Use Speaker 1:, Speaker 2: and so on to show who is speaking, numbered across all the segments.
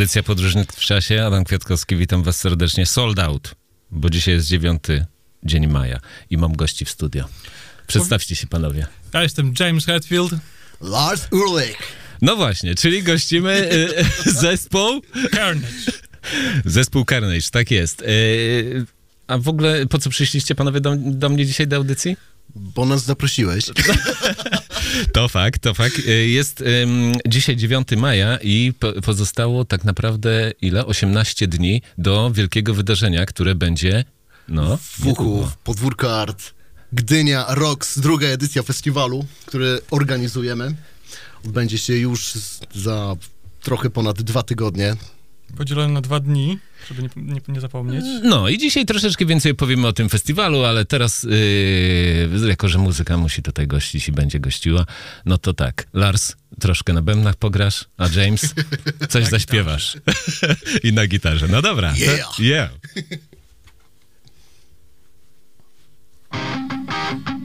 Speaker 1: Audycja Podróżnik w czasie. Adam Kwiatkowski, witam was serdecznie. Sold out, bo dzisiaj jest 9 dzień maja i mam gości w studio. Przedstawcie się panowie.
Speaker 2: Ja jestem James Hetfield.
Speaker 3: Lars Ulrich.
Speaker 1: No właśnie, czyli gościmy y, zespół...
Speaker 2: Carnage.
Speaker 1: Zespół Carnage, tak jest. Y, a w ogóle po co przyszliście panowie do, do mnie dzisiaj do audycji?
Speaker 3: Bo nas zaprosiłeś.
Speaker 1: To fakt, to fakt. Y, Jest ym, dzisiaj 9 maja i po, pozostało tak naprawdę ile? 18 dni do wielkiego wydarzenia, które będzie no, niedługo.
Speaker 3: Fuchów, Podwórko Art, Gdynia Rocks, druga edycja festiwalu, który organizujemy. Odbędzie się już za trochę ponad dwa tygodnie.
Speaker 2: Podzielony na dwa dni, żeby nie, nie, nie zapomnieć.
Speaker 1: No i dzisiaj troszeczkę więcej powiemy o tym festiwalu, ale teraz, yy, jako że muzyka musi tutaj gościć i będzie gościła, no to tak, Lars, troszkę na bębnach pograsz, a James, coś zaśpiewasz. I na gitarze. No dobra. to-
Speaker 3: Yeah.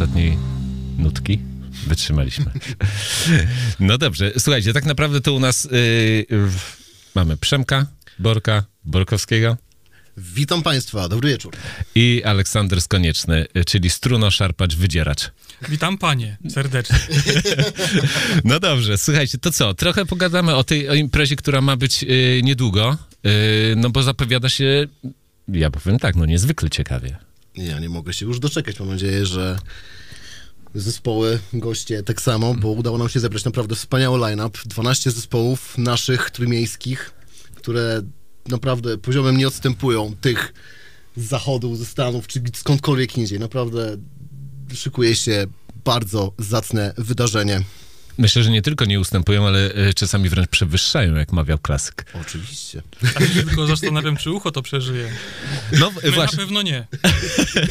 Speaker 1: ostatniej nutki? Wytrzymaliśmy. No dobrze, słuchajcie, tak naprawdę to u nas yy, mamy Przemka, Borka, Borkowskiego
Speaker 3: Witam Państwa, dobry wieczór.
Speaker 1: i Aleksander Skonieczny, czyli struno, szarpacz, wydzieracz.
Speaker 2: Witam panie, serdecznie.
Speaker 1: No dobrze, słuchajcie, to co? Trochę pogadamy o tej o imprezie, która ma być yy, niedługo, yy, no bo zapowiada się, ja powiem tak, no niezwykle ciekawie.
Speaker 3: Ja nie mogę się już doczekać. Mam nadzieję, że zespoły, goście tak samo, bo udało nam się zebrać naprawdę wspaniały line-up. 12 zespołów naszych, trójmiejskich, które naprawdę poziomem nie odstępują tych z zachodu, ze Stanów, czy skądkolwiek indziej. Naprawdę szykuje się bardzo zacne wydarzenie.
Speaker 1: Myślę, że nie tylko nie ustępują, ale y, czasami wręcz przewyższają, jak mawiał klasyk.
Speaker 3: Oczywiście.
Speaker 2: A się tylko zastanawiam, czy ucho to przeżyje.
Speaker 1: No
Speaker 2: My
Speaker 1: właśnie.
Speaker 2: na pewno nie.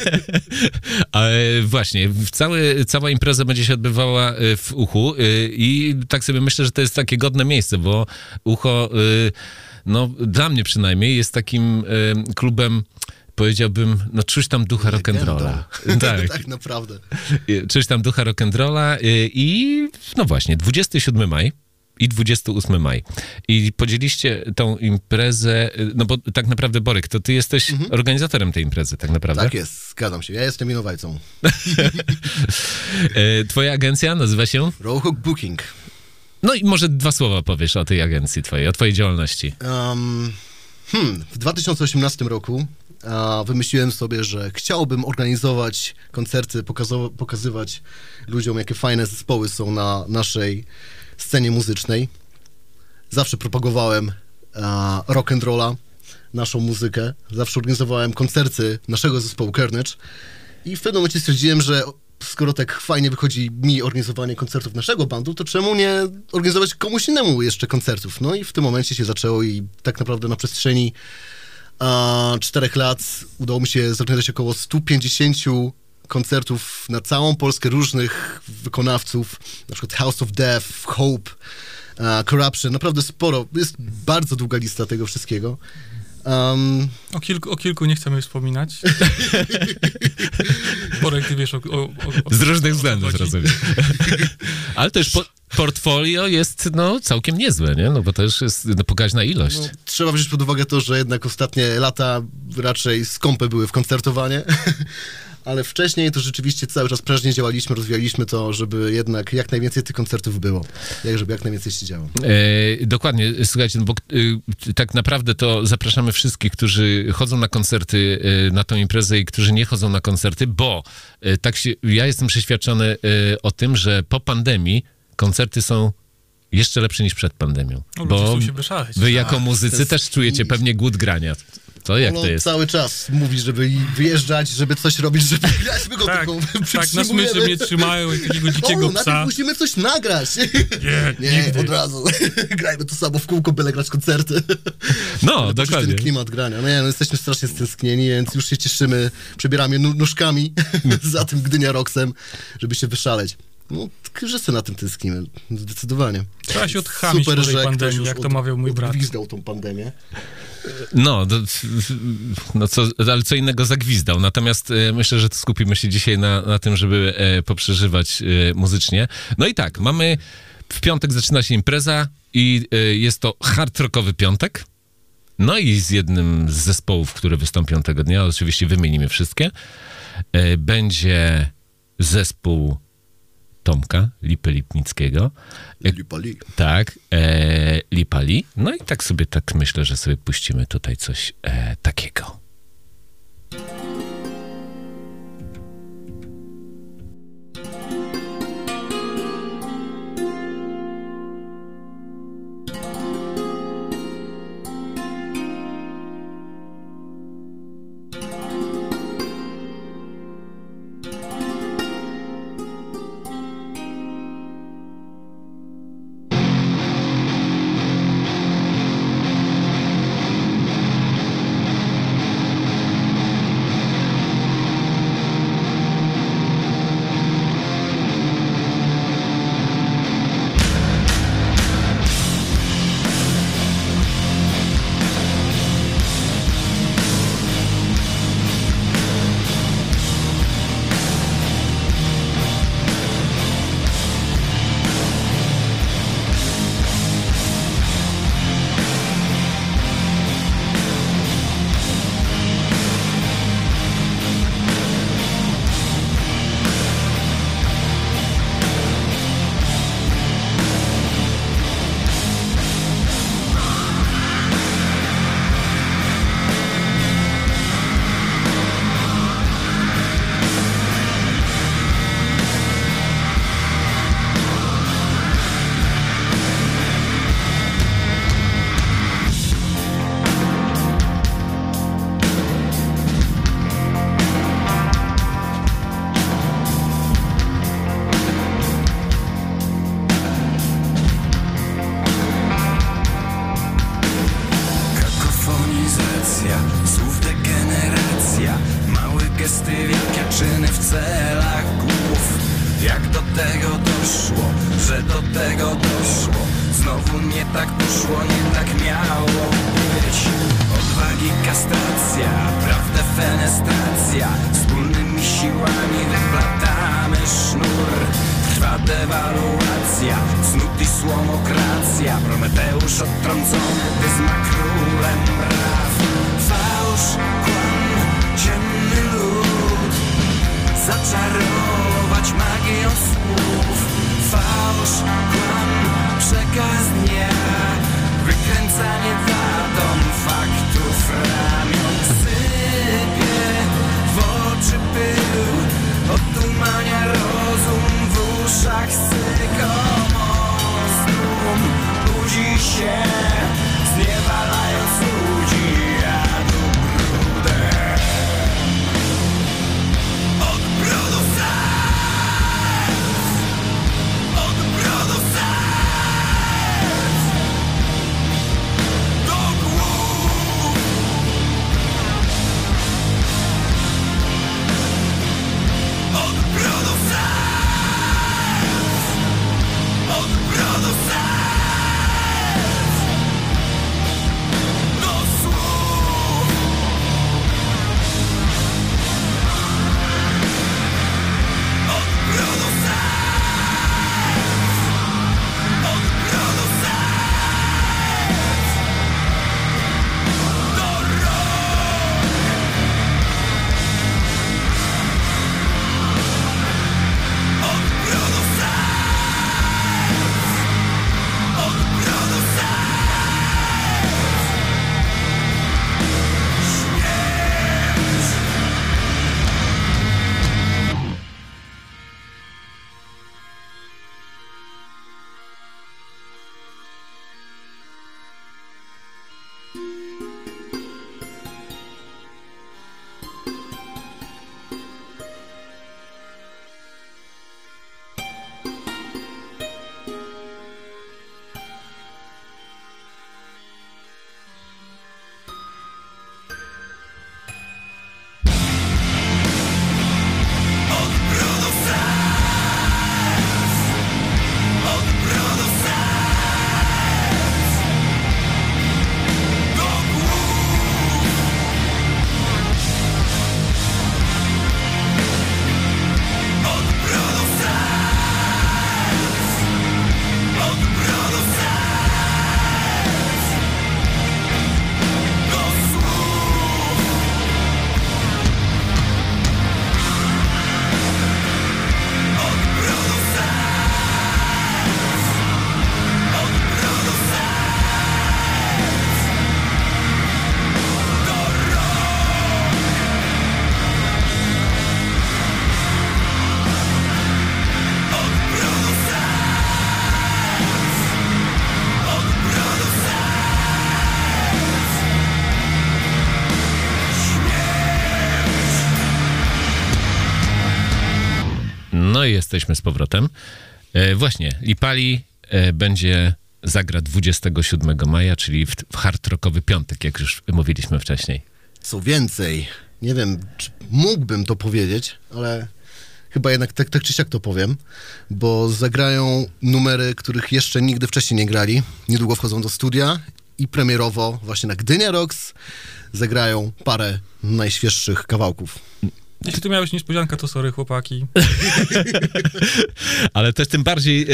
Speaker 1: Ale właśnie, w cały, cała impreza będzie się odbywała y, w Uchu y, i tak sobie myślę, że to jest takie godne miejsce, bo Ucho, no dla mnie przynajmniej, jest takim klubem, powiedziałbym, no czuć tam ducha rock'n'rolla. Tak,
Speaker 3: tak naprawdę.
Speaker 1: y, czuć tam ducha rock'n'rolla y, i no właśnie, 27 maj. I 28 maj. I podzieliście tą imprezę, y, no bo tak naprawdę, Borek, to ty jesteś organizatorem tej imprezy, tak naprawdę.
Speaker 3: Tak jest, zgadzam się. Ja jestem winowajcą.
Speaker 1: E, Twoja agencja nazywa się?
Speaker 3: Rowhook Booking.
Speaker 1: No i może dwa słowa powiesz o tej agencji twojej, o twojej działalności.
Speaker 3: Um, hmm, w 2018 roku a, wymyśliłem sobie, że chciałbym organizować koncerty, pokazywać ludziom, jakie fajne zespoły są na naszej scenie muzycznej. Zawsze propagowałem a, rock and rolla, naszą muzykę. Zawsze organizowałem koncerty naszego zespołu Carnage. I w pewnym momencie stwierdziłem, że skoro tak fajnie wychodzi mi organizowanie koncertów naszego bandu, to czemu nie organizować komuś innemu jeszcze koncertów? No i w tym momencie się zaczęło i tak naprawdę na przestrzeni a, czterech lat udało mi się zorganizować około 150 koncertów na całą Polskę różnych wykonawców, na przykład House of Death, Hope, Corruption, naprawdę sporo, jest bardzo długa lista tego wszystkiego. Um,
Speaker 2: O kilku, o kilku nie chcemy wspominać. Borek, ty wiesz o, o, o,
Speaker 1: Z różnych względów, rozumiem. Ale też po, portfolio jest no całkiem niezłe, nie? No bo to już jest no, pokaźna ilość.
Speaker 3: No, trzeba wziąć pod uwagę to, że jednak ostatnie lata raczej skąpe były w koncertowanie, ale wcześniej to rzeczywiście cały czas prężnie działaliśmy, rozwijaliśmy to, żeby jednak jak najwięcej tych koncertów było, jak żeby jak najwięcej się działo.
Speaker 1: E, dokładnie, słuchajcie, no bo y, tak naprawdę to zapraszamy wszystkich, którzy chodzą na koncerty, y, na tą imprezę i którzy nie chodzą na koncerty, bo y, tak się, ja jestem przeświadczony y, o tym, że po pandemii koncerty są jeszcze lepsze niż przed pandemią.
Speaker 2: No,
Speaker 1: Bo wy jako
Speaker 3: Tak,
Speaker 1: muzycy też
Speaker 3: tęskniliśmy.
Speaker 1: czujecie pewnie głód grania. To jak
Speaker 3: no,
Speaker 1: to jest?
Speaker 3: cały czas mówi, żeby wyjeżdżać, żeby coś robić, żeby grać, my go
Speaker 2: Tak,
Speaker 3: tylko
Speaker 2: tak, na smyczy mnie trzymają jak takiego dzikiego
Speaker 3: o,
Speaker 2: psa.
Speaker 3: musimy coś nagrać.
Speaker 2: Nie,
Speaker 3: Nie,
Speaker 2: nigdy.
Speaker 3: od razu. Grajmy to samo w kółko, byle grać koncerty.
Speaker 1: No,
Speaker 3: Ale
Speaker 1: dokładnie.
Speaker 3: ten klimat grania. No nie, no jesteśmy strasznie stęsknieni, więc już się cieszymy, przebieramy nóżkami za tym Gdynia Roxem, żeby się wyszaleć. No, wszyscy na tym tęsknimy, zdecydowanie.
Speaker 2: Trzeba się odchamić po tej
Speaker 3: że ktoś
Speaker 2: pandemii, jak to mawiał mój brat.
Speaker 3: Odgwizdał tą pandemię.
Speaker 1: No, to, no co, ale co innego zagwizdał. Natomiast e, myślę, że skupimy się dzisiaj na, na tym, żeby e, poprzeżywać e, muzycznie. No i tak, mamy w piątek zaczyna się impreza i e, jest to hard rockowy piątek. No i z jednym z zespołów, które wystąpią tego dnia, oczywiście wymienimy wszystkie, e, będzie zespół Tomka Lipy Lipnickiego. E,
Speaker 3: Lipali.
Speaker 1: tak, e, Lipali. No i tak sobie, tak myślę, że sobie puścimy tutaj coś e, takiego. Powrotem. E, właśnie, Lipali e, będzie zagra 27 maja, czyli w, w hard rockowy piątek, jak już mówiliśmy wcześniej.
Speaker 3: Co więcej, nie wiem, czy mógłbym to powiedzieć, ale chyba jednak tak, tak czy siak to powiem, bo zagrają numery, których jeszcze nigdy wcześniej nie grali. Niedługo wchodzą do studia i premierowo właśnie na Gdynia Rocks zagrają parę najświeższych kawałków.
Speaker 2: Jeśli tu miałeś niespodzianka, to sorry, chłopaki.
Speaker 1: Ale też tym bardziej e,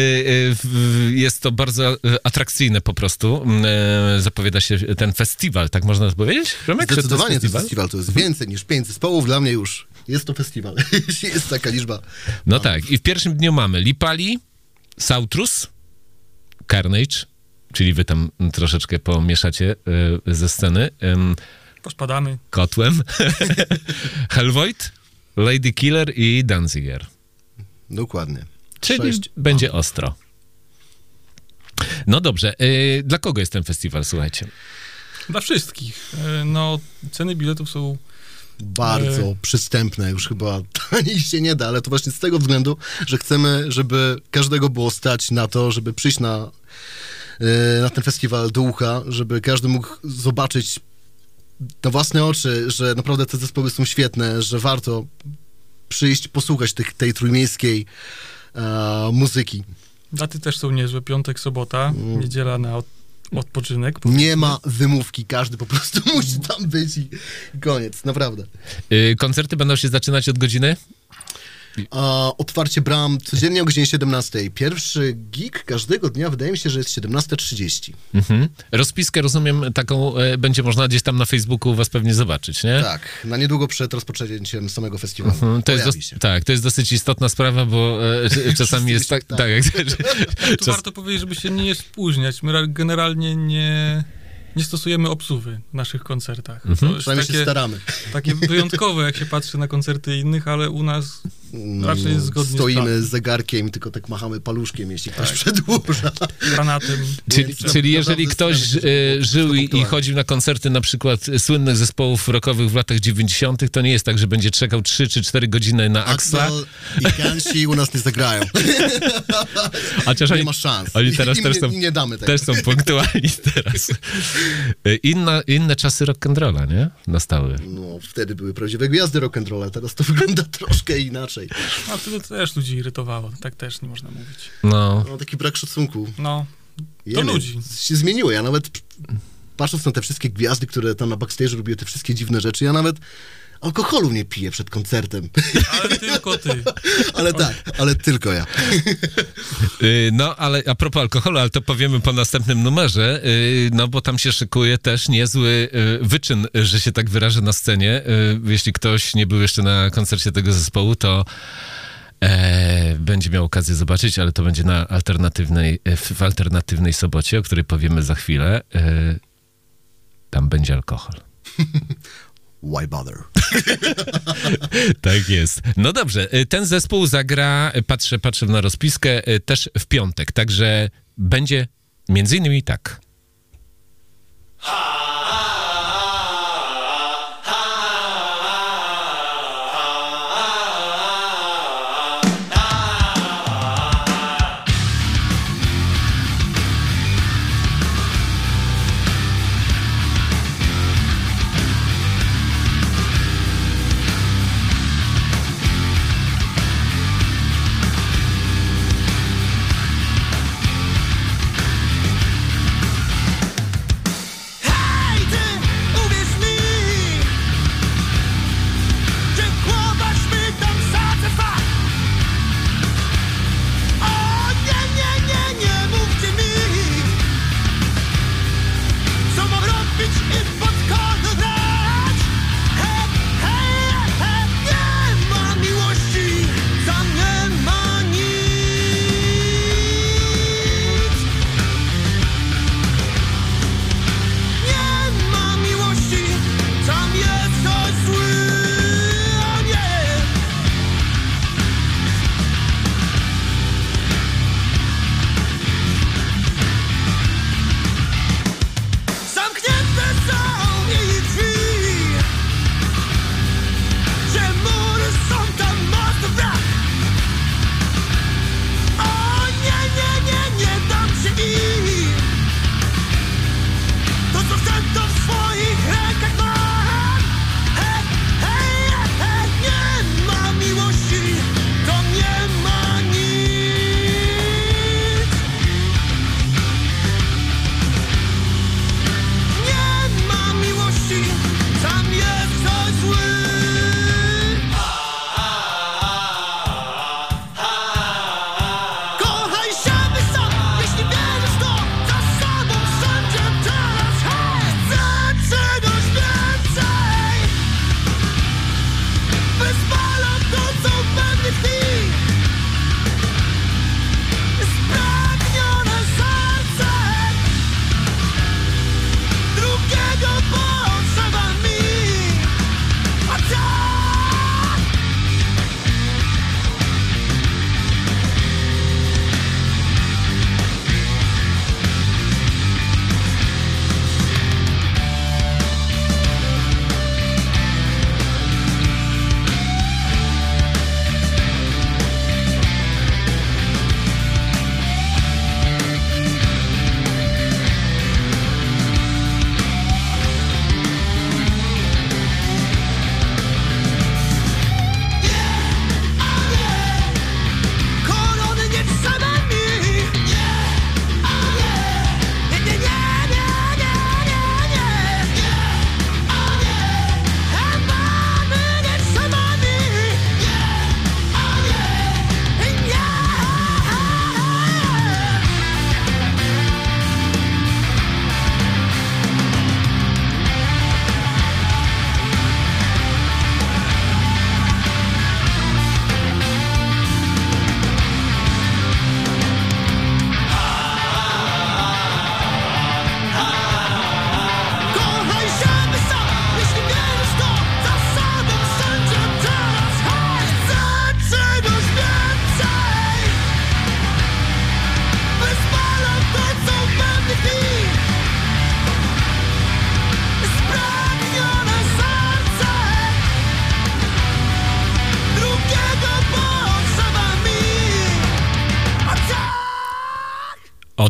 Speaker 1: w- jest to bardzo e, atrakcyjne po prostu. Zapowiada się ten festiwal, tak można powiedzieć? Remek, że
Speaker 3: Zdecydowanie to jest
Speaker 1: festiwal?
Speaker 3: festiwal, to jest więcej niż pięć zespołów, dla mnie już jest to festiwal, jeśli jest taka liczba.
Speaker 1: No tak, i w pierwszym dniu mamy Lipali, Sautrus, Carnage, czyli wy tam troszeczkę pomieszacie ze sceny,
Speaker 2: Pospadamy.
Speaker 1: kotłem, Hellvoid, Lady Killer i Danziger.
Speaker 3: Dokładnie.
Speaker 1: Czyli
Speaker 3: Sześć.
Speaker 1: będzie ostro. No dobrze, y, dla kogo jest ten festiwal, słuchajcie?
Speaker 2: Dla wszystkich. E, No, ceny biletów są
Speaker 3: Bardzo
Speaker 2: E.
Speaker 3: przystępne, już chyba taniej się nie da, ale to właśnie z tego względu, że chcemy, żeby każdego było stać na to, żeby przyjść na, na ten festiwal do ucha, żeby każdy mógł zobaczyć na własne oczy, że naprawdę te zespoły są świetne, że warto przyjść, posłuchać tych, tej trójmiejskiej e, muzyki.
Speaker 2: Daty też są niezłe. Piątek, sobota,
Speaker 3: Mm.
Speaker 2: niedziela na od, odpoczynek.
Speaker 3: Nie ma wymówki, każdy po prostu musi tam być i koniec, naprawdę.
Speaker 1: Y, koncerty będą się zaczynać od godziny?
Speaker 3: A, otwarcie bram codziennie o godzinie 17. Pierwszy gig każdego dnia wydaje mi się, że jest 17.30.
Speaker 1: Mhm. Rozpiskę, rozumiem, taką e, będzie można gdzieś tam na Facebooku u was pewnie zobaczyć, nie?
Speaker 3: Tak, na niedługo przed rozpoczęciem samego festiwalu.
Speaker 1: Mhm, To jest dos- tak, to jest dosyć istotna sprawa, bo e, czasami jest tak, tak,
Speaker 3: Tak.
Speaker 2: Tu
Speaker 1: czas,
Speaker 2: warto powiedzieć, żeby się nie spóźniać. My ra- generalnie nie, nie stosujemy obsuwy w naszych koncertach.
Speaker 1: Mhm.
Speaker 2: To jest
Speaker 3: Przynajmniej się
Speaker 2: takie,
Speaker 3: staramy.
Speaker 2: takie wyjątkowe, jak się patrzy na koncerty innych, ale u nas Raczej zgodnie z
Speaker 3: Stoimy
Speaker 2: planem.
Speaker 3: z zegarkiem tylko tak machamy paluszkiem, jeśli ktoś
Speaker 2: Tak.
Speaker 3: przedłuża.
Speaker 2: granatem.
Speaker 1: Czyli, czyli jeżeli ktoś e, żył i, chodził na koncerty na przykład słynnych zespołów rockowych w latach 90., to nie jest tak, że będzie czekał 3 czy 4 godziny na Axla,
Speaker 3: Axel i Kansi u nas nie zagrają.
Speaker 1: chociaż
Speaker 3: Nie
Speaker 1: oni,
Speaker 3: ma szans.
Speaker 1: oni teraz
Speaker 3: I,
Speaker 1: też
Speaker 3: nie,
Speaker 1: są-
Speaker 3: i nie damy tego.
Speaker 1: też są punktualni teraz. E, Inna, inne czasy rock'n'rolla, nie? Nastały.
Speaker 3: No, wtedy były prawdziwe gwiazdy rock'n'rolla, teraz to wygląda troszkę inaczej.
Speaker 2: A wtedy też ludzi irytowało. Tak też nie można mówić.
Speaker 1: No,
Speaker 3: No, taki brak szacunku.
Speaker 2: No,
Speaker 3: Jeny,
Speaker 2: ludzi.
Speaker 3: się zmieniło. Ja nawet patrząc na te wszystkie gwiazdy, które tam na backstage robiły te wszystkie dziwne rzeczy, ja nawet alkoholu nie piję przed koncertem.
Speaker 2: ale tylko ty.
Speaker 3: ale tak, ale tylko ja.
Speaker 1: Y, No, ale a propos alkoholu, ale to powiemy po następnym numerze, y, no bo tam się szykuje też niezły y, wyczyn, że się tak wyrażę na scenie. Jeśli ktoś nie był jeszcze na koncercie tego zespołu, to e, będzie miał okazję zobaczyć, ale to będzie na alternatywnej, w, w alternatywnej sobocie, o której powiemy za chwilę. Tam będzie alkohol.
Speaker 3: Why bother?
Speaker 1: Tak jest. No dobrze, y, ten zespół zagra, y, patrzę, patrzę na rozpiskę, y, też w piątek, także będzie między innymi tak.
Speaker 4: Ha!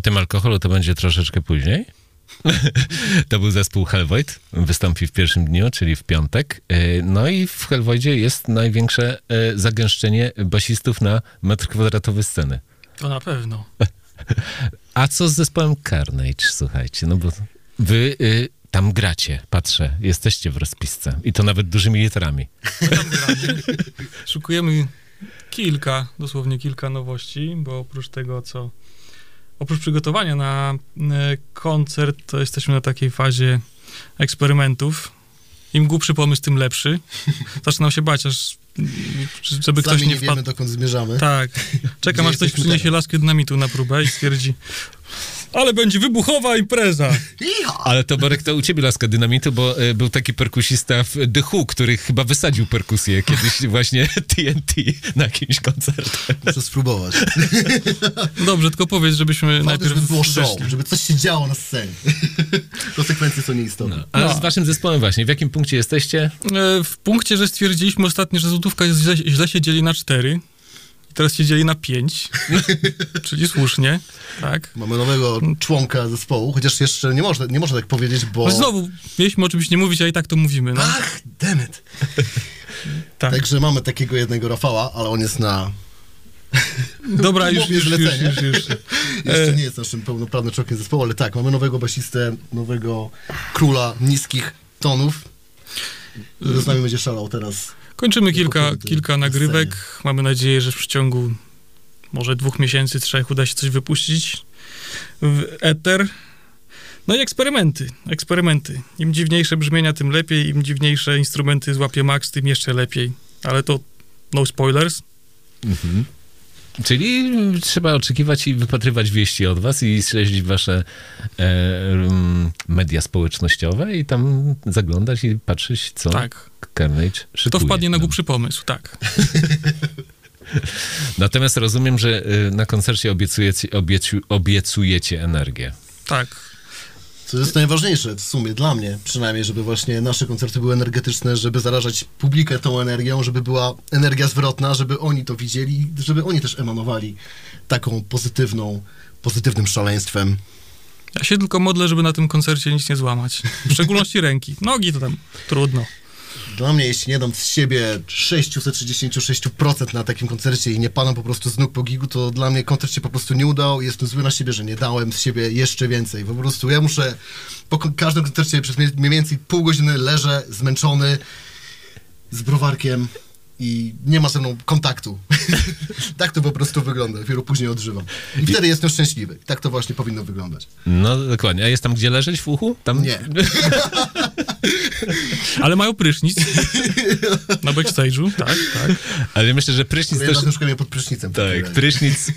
Speaker 1: Tym alkoholu to będzie troszeczkę później. to był zespół Hellvoid. Wystąpi w pierwszym dniu, czyli w piątek. E, No i w Hellvoidzie jest największe e, zagęszczenie basistów na metr kwadratowy sceny.
Speaker 2: To na pewno.
Speaker 1: A co z zespołem Carnage, słuchajcie, no bo wy y, tam gracie, patrzę, jesteście w rozpisce i to nawet dużymi literami.
Speaker 2: My tam gramy. Szukujemy kilka, dosłownie kilka nowości, bo oprócz tego, co oprócz przygotowania na e, koncert, to jesteśmy na takiej fazie eksperymentów. Im głupszy pomysł, tym lepszy. Zaczynam się bać, aż żeby ktoś
Speaker 3: Sami
Speaker 2: nie
Speaker 3: nie
Speaker 2: wpadł.
Speaker 3: wiemy, dokąd zmierzamy.
Speaker 2: Tak. Czekam, aż ktoś przyniesie
Speaker 3: teraz?
Speaker 2: laskę dynamitu na próbę i stwierdzi ale będzie wybuchowa impreza.
Speaker 1: Ale to Borek, to u ciebie laska dynamitu, bo y, był taki perkusista w The Who, który chyba wysadził perkusję kiedyś właśnie TNT na jakimś koncercie.
Speaker 3: Muszę spróbować.
Speaker 2: Dobrze, tylko powiedz, żebyśmy
Speaker 3: Ważne,
Speaker 2: najpierw
Speaker 3: żeby było show, żeby coś się działo na scenie. Konsekwencje są nieistotne.
Speaker 1: A
Speaker 2: No.
Speaker 1: z waszym zespołem właśnie, w jakim punkcie jesteście?
Speaker 2: E, W punkcie, że stwierdziliśmy ostatnio, że złotówka jest źle, źle się dzieli na cztery. Teraz się dzieli na pięć. czyli słusznie, tak.
Speaker 3: Mamy nowego członka zespołu, chociaż jeszcze nie można, nie można tak powiedzieć, bo...
Speaker 2: No znowu, mieliśmy o czymś nie mówić, a i tak to mówimy, no.
Speaker 3: Ach, demet.
Speaker 2: Tak.
Speaker 3: Także mamy takiego jednego Rafała, ale on jest na...
Speaker 2: Dobra, już, już, już, już, już.
Speaker 3: Jeszcze
Speaker 2: E.
Speaker 3: nie jest naszym pełnoprawnym członkiem zespołu, ale tak, mamy nowego basistę, nowego króla niskich tonów. który Z nami będzie szalał teraz.
Speaker 2: Kończymy kilka, kilka
Speaker 3: na
Speaker 2: nagrywek. Mamy nadzieję, że w przeciągu może dwóch miesięcy, trzech uda się coś wypuścić w eter. No i eksperymenty, eksperymenty. Im dziwniejsze brzmienia, tym lepiej. Im dziwniejsze instrumenty złapie Max, tym jeszcze lepiej. Ale to no spoilers.
Speaker 1: Mhm. Czyli trzeba oczekiwać i wypatrywać wieści od was i śledzić wasze e, mm, media społecznościowe i tam zaglądać i patrzeć, co
Speaker 2: Tak.
Speaker 1: Carnage szykuje.
Speaker 2: To wpadnie na
Speaker 1: nam.
Speaker 2: głupszy pomysł, tak.
Speaker 1: Natomiast rozumiem, że y, na koncercie obiecujecie, obiecu, obiecujecie energię.
Speaker 2: Tak.
Speaker 3: Co jest najważniejsze w sumie dla mnie, przynajmniej, żeby właśnie nasze koncerty były energetyczne, żeby zarażać publikę tą energią, żeby była energia zwrotna, żeby oni to widzieli, żeby oni też emanowali taką pozytywną, pozytywnym szaleństwem.
Speaker 2: Ja się tylko modlę, żeby na tym koncercie nic nie złamać. W szczególności ręki. Nogi to tam trudno.
Speaker 3: Dla mnie, jeśli nie dam z siebie 666% na takim koncercie i nie padam po prostu z nóg po gigu, to dla mnie koncert się po prostu nie udał i jestem zły na siebie, że nie dałem z siebie jeszcze więcej. Po prostu ja muszę po każdym koncercie przez mniej więcej pół godziny leżę zmęczony z browarkiem i nie ma ze mną kontaktu. tak to po prostu wygląda, dopiero później odżywam. I wtedy jestem szczęśliwy. Tak to właśnie powinno wyglądać.
Speaker 1: No dokładnie. A jest tam gdzie leżeć w uchu? Tam?
Speaker 3: Nie.
Speaker 2: Ale mają prysznic. Na backstage'u, tak, tak.
Speaker 1: Ale myślę, że prysznic
Speaker 3: Ja
Speaker 1: też...
Speaker 3: je pod prysznicem.
Speaker 1: Tak, prysznic y,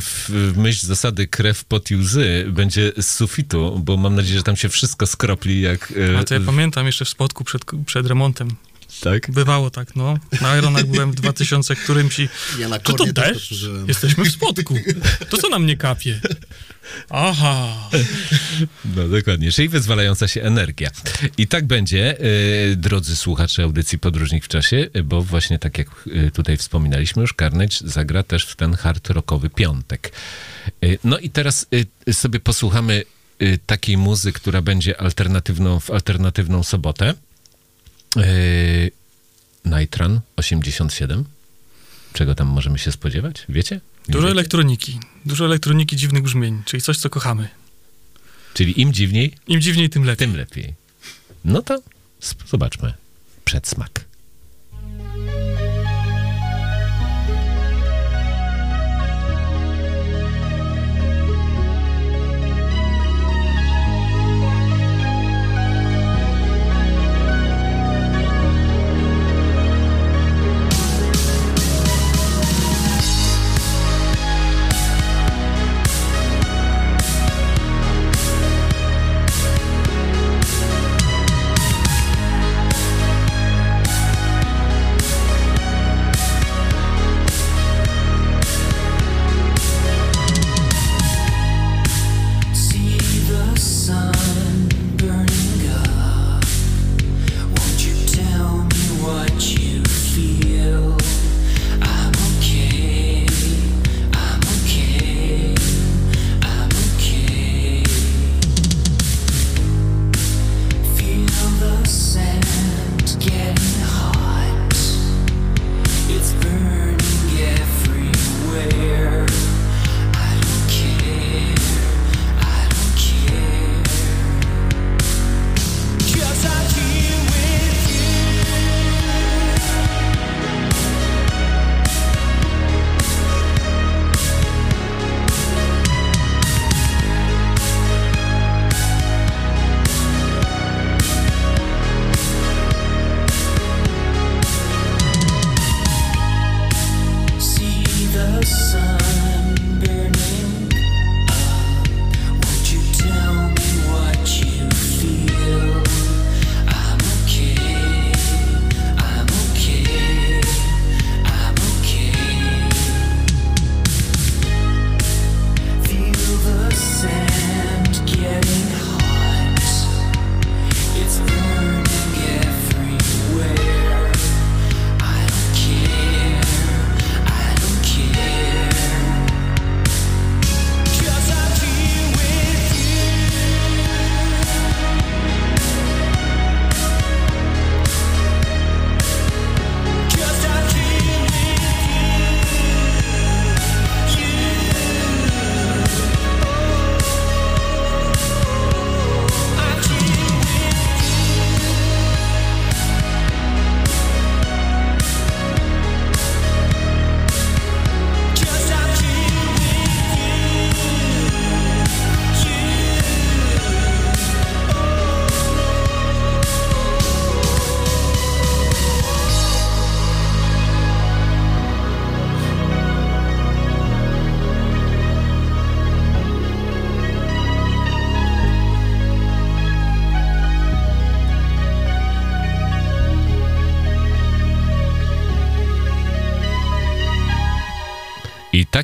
Speaker 1: w, w myśl zasady krew, pot i łzy będzie z sufitu, bo mam nadzieję, że tam się wszystko skropli jak... y,
Speaker 2: A to ja pamiętam jeszcze w spotku przed, przed remontem.
Speaker 1: Tak?
Speaker 2: Bywało tak, no. Na Ironach byłem w 2000 którymś i...
Speaker 3: Ja na
Speaker 2: Czy to
Speaker 3: to
Speaker 2: deszcz? Jesteśmy w spotku. To co nam nie kapie? Aha.
Speaker 1: No dokładnie, czyli wyzwalająca się energia. I tak będzie, y, drodzy słuchacze audycji Podróżnik w czasie, bo właśnie tak jak y, tutaj wspominaliśmy już, Carnage zagra też w ten hard rockowy piątek. Y, no i teraz y, sobie posłuchamy y, takiej muzy, która będzie alternatywną w alternatywną sobotę. Y, Nitran 87. Czego tam możemy się spodziewać? Wiecie?
Speaker 2: Dużo elektroniki. Dużo elektroniki dziwnych brzmień, czyli coś, co kochamy.
Speaker 1: Czyli im dziwniej,
Speaker 2: Im dziwniej, tym lepiej.
Speaker 1: tym lepiej. No to zobaczmy. Przedsmak.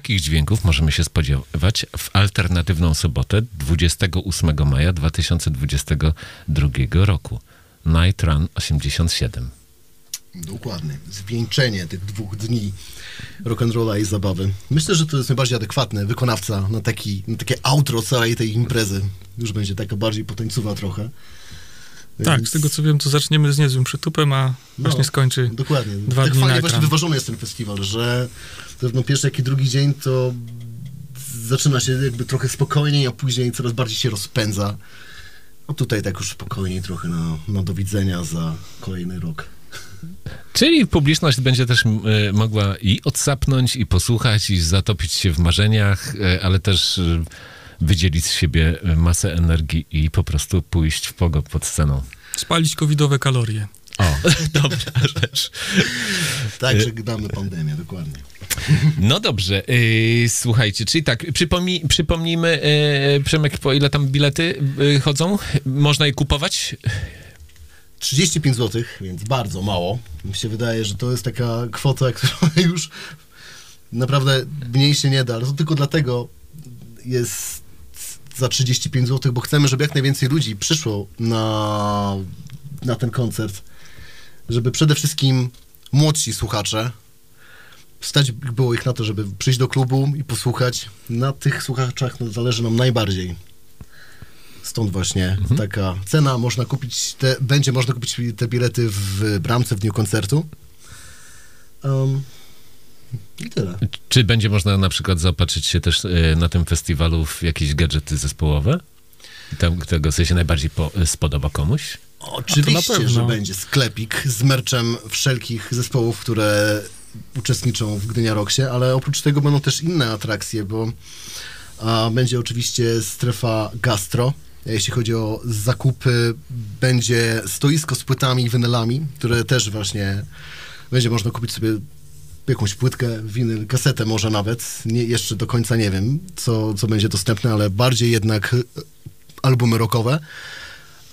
Speaker 1: Takich dźwięków możemy się spodziewać w alternatywną sobotę 28 maja 2022 roku. Night Run 87.
Speaker 3: Dokładnie. Zwieńczenie tych dwóch dni rock'n'rolla i zabawy. Myślę, że to jest najbardziej adekwatny wykonawca na, taki, na takie outro całej tej imprezy. Już będzie taka bardziej potańcowa trochę.
Speaker 2: Tak,
Speaker 3: Więc-
Speaker 2: z tego co wiem, to zaczniemy z niezłym przytupem, a właśnie
Speaker 3: No.
Speaker 2: skończy.
Speaker 3: Dokładnie.
Speaker 2: Dwa
Speaker 3: tak
Speaker 2: dni
Speaker 3: fajnie
Speaker 2: na
Speaker 3: właśnie wyważony jest ten festiwal, że zarówno pierwszy, jak i drugi dzień to zaczyna się jakby trochę spokojniej, a później coraz bardziej się rozpędza. A tutaj tak już spokojniej trochę na, na do widzenia za kolejny rok.
Speaker 1: Czyli publiczność będzie też e, mogła i odsapnąć, i posłuchać, i zatopić się w marzeniach, e, ale też e, wydzielić z siebie masę energii i po prostu pójść w pogo pod sceną.
Speaker 2: Spalić covidowe kalorie.
Speaker 1: O, dobra rzecz.
Speaker 3: Tak, że damy pandemię, dokładnie.
Speaker 1: No dobrze, yy, słuchajcie, czyli tak, przypomnij, przypomnijmy, yy, Przemek, po ile tam bilety yy, chodzą? Można je kupować?
Speaker 3: 35 zł, więc bardzo mało. Mi się wydaje, że to jest taka kwota, która już naprawdę mniej się nie da, ale to tylko dlatego jest za 35 zł, bo chcemy, żeby jak najwięcej ludzi przyszło na, na ten koncert, żeby przede wszystkim młodsi słuchacze stać było ich na to, żeby przyjść do klubu i posłuchać. Na tych słuchaczach no, zależy nam najbardziej. Stąd właśnie taka cena. Można kupić te, będzie można kupić te bilety w bramce w dniu koncertu. Um, I tyle.
Speaker 1: Czy będzie można na przykład zaopatrzyć się też yy, na tym festiwalu w jakieś gadżety zespołowe? Tam, którego sobie się najbardziej po, spodoba komuś?
Speaker 3: Oczywiście, że będzie sklepik z merczem wszelkich zespołów, które uczestniczą w Gdynia Rocksie, ale oprócz tego będą też inne atrakcje, bo a, będzie oczywiście strefa gastro. Jeśli chodzi o zakupy, będzie stoisko z płytami i winylami, które też właśnie będzie można kupić sobie jakąś płytkę, winyl, kasetę może nawet. Nie, jeszcze do końca nie wiem, co, co będzie dostępne, ale bardziej jednak e, albumy rockowe.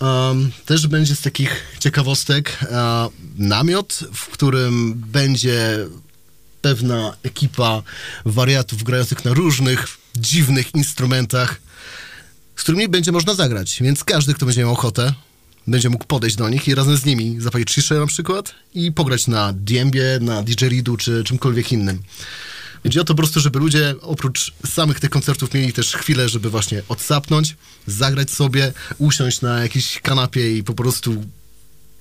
Speaker 3: Um, też będzie z takich ciekawostek e, namiot, w którym będzie pewna ekipa wariatów grających na różnych dziwnych instrumentach, z którymi będzie można zagrać. Więc każdy, kto będzie miał ochotę, będzie mógł podejść do nich i razem z nimi zapalić ciszę na przykład i pograć na diembie, na didgeridu czy czymkolwiek innym. Chodzi o to po prostu, żeby ludzie oprócz samych tych koncertów mieli też chwilę, żeby właśnie odsapnąć, zagrać sobie, usiąść na jakiejś kanapie i po prostu